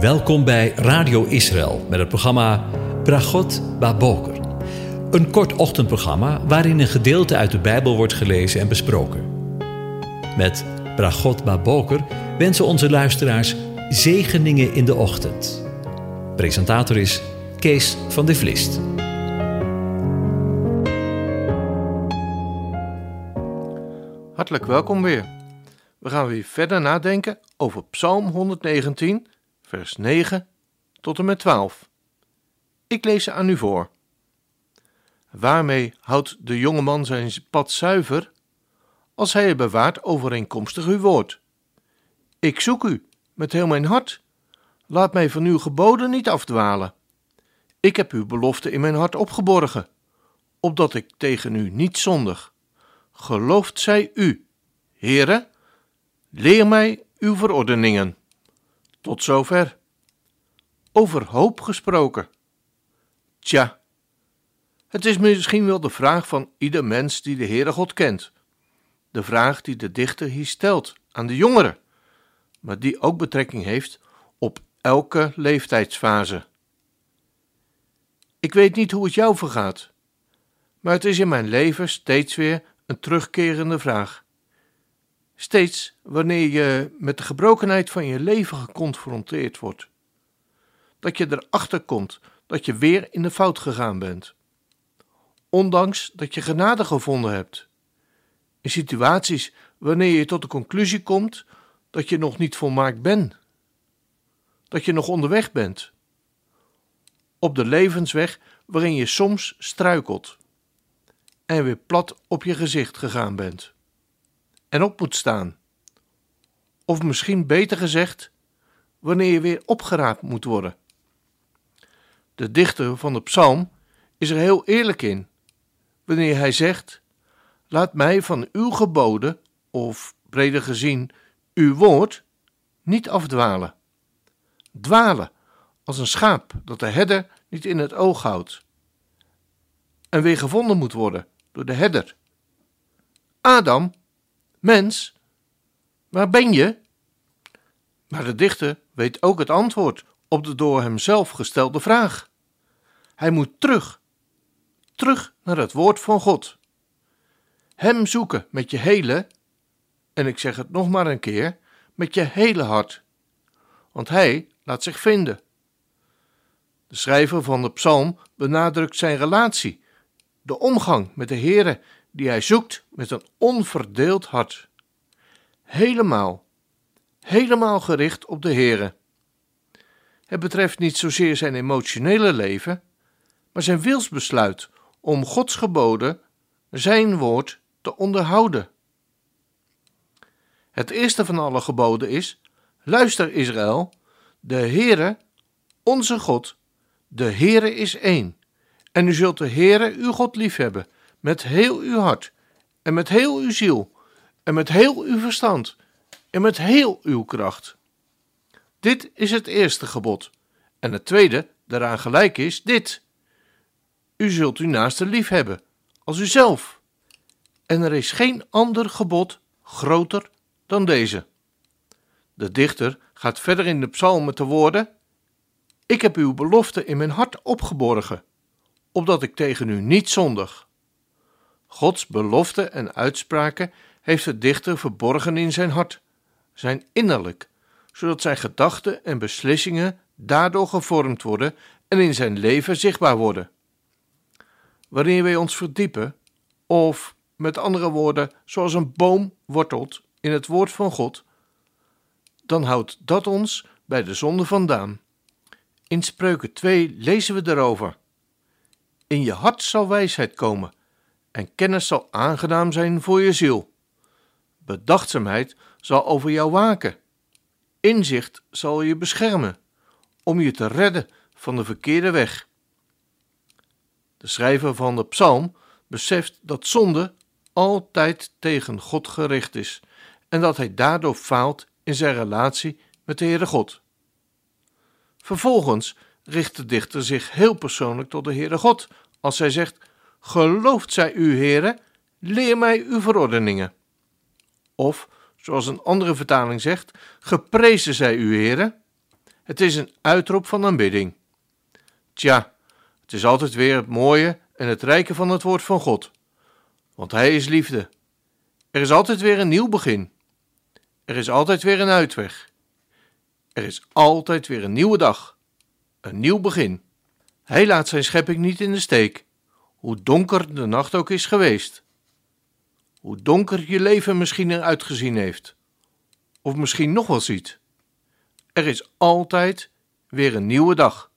Welkom bij Radio Israël met het programma Bragot Baboker. Een kort ochtendprogramma waarin een gedeelte uit de Bijbel wordt gelezen en besproken. Met Bragot Baboker wensen onze luisteraars zegeningen in de ochtend. Presentator is Kees van de Vlist. Hartelijk welkom weer. We gaan weer verder nadenken over Psalm 119, vers 9 tot en met 12. Ik lees ze aan u voor. Waarmee houdt de jonge man zijn pad zuiver? Als hij het bewaart overeenkomstig uw woord. Ik zoek u met heel mijn hart. Laat mij van uw geboden niet afdwalen. Ik heb uw belofte in mijn hart opgeborgen, opdat ik tegen u niet zondig. Gelooft zij u, Heere, leer mij uw verordeningen. Tot zover. Over hoop gesproken. Tja, het is misschien wel de vraag van ieder mens die de Heere God kent. De vraag die de dichter hier stelt aan de jongeren, maar die ook betrekking heeft op elke leeftijdsfase. Ik weet niet hoe het jou vergaat, maar het is in mijn leven steeds weer een terugkerende vraag. Steeds wanneer je met de gebrokenheid van je leven geconfronteerd wordt, dat je erachter komt dat je weer in de fout gegaan bent, ondanks dat je genade gevonden hebt. In situaties wanneer je tot de conclusie komt dat je nog niet volmaakt bent, dat je nog onderweg bent, op de levensweg waarin je soms struikelt en weer plat op je gezicht gegaan bent en op moet staan. Of misschien beter gezegd, wanneer je weer opgeraapt moet worden. De dichter van de psalm is er heel eerlijk in, wanneer hij zegt: Laat mij van uw geboden, of breder gezien, uw woord, niet afdwalen. Dwalen als een schaap dat de herder niet in het oog houdt en weer gevonden moet worden door de herder. Adam, mens, waar ben je? Maar de dichter weet ook het antwoord op de door hemzelf gestelde vraag. Hij moet terug, terug naar het woord van God. Hem zoeken met je hele, en ik zeg het nog maar een keer, met je hele hart. Want hij laat zich vinden. De schrijver van de psalm benadrukt zijn relatie, de omgang met de Heere die hij zoekt met een onverdeeld hart. Helemaal, helemaal gericht op de Heere. Het betreft niet zozeer zijn emotionele leven, maar zijn wilsbesluit om Gods geboden, zijn woord, te onderhouden. Het eerste van alle geboden is: luister Israël, de Heere, onze God, de Heere is één. En u zult de Heere uw God liefhebben met heel uw hart en met heel uw ziel en met heel uw verstand en met heel uw kracht. Dit is het eerste gebod. En het tweede, daaraan gelijk is, dit. U zult uw naaste liefhebben als uzelf. En er is geen ander gebod groter dan deze. De dichter gaat verder in de psalm met de woorden: Ik heb uw belofte in mijn hart opgeborgen, opdat ik tegen u niet zondig. Gods beloften en uitspraken heeft de dichter verborgen in zijn hart, zijn innerlijk, zodat zijn gedachten en beslissingen daardoor gevormd worden en in zijn leven zichtbaar worden. Wanneer wij ons verdiepen, of met andere woorden, zoals een boom wortelt in het woord van God, dan houdt dat ons bij de zonde vandaan. In Spreuken 2 lezen we erover. In je hart zal wijsheid komen en kennis zal aangenaam zijn voor je ziel. Bedachtzaamheid zal over jou waken. Inzicht zal je beschermen om je te redden van de verkeerde weg. De schrijver van de psalm beseft dat zonde altijd tegen God gericht is en dat hij daardoor faalt in zijn relatie met de Heere God. Vervolgens richt de dichter zich heel persoonlijk tot de Heere God als hij zegt: Gelooft zij u, Heere, leer mij uw verordeningen. Of, zoals een andere vertaling zegt, geprezen zij u, Heere, Het is een uitroep van aanbidding. Tja, het is altijd weer het mooie en het rijke van het woord van God. Want Hij is liefde. Er is altijd weer een nieuw begin. Er is altijd weer een uitweg. Er is altijd weer een nieuwe dag. Een nieuw begin. Hij laat zijn schepping niet in de steek, hoe donker de nacht ook is geweest. Hoe donker je leven misschien eruit gezien heeft, of misschien nog wel ziet. Er is altijd weer een nieuwe dag.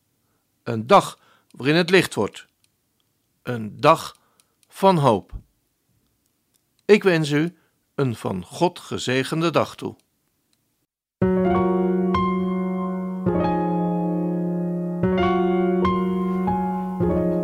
Een dag waarin het licht wordt. Een dag van hoop. Ik wens u een van God gezegende dag toe.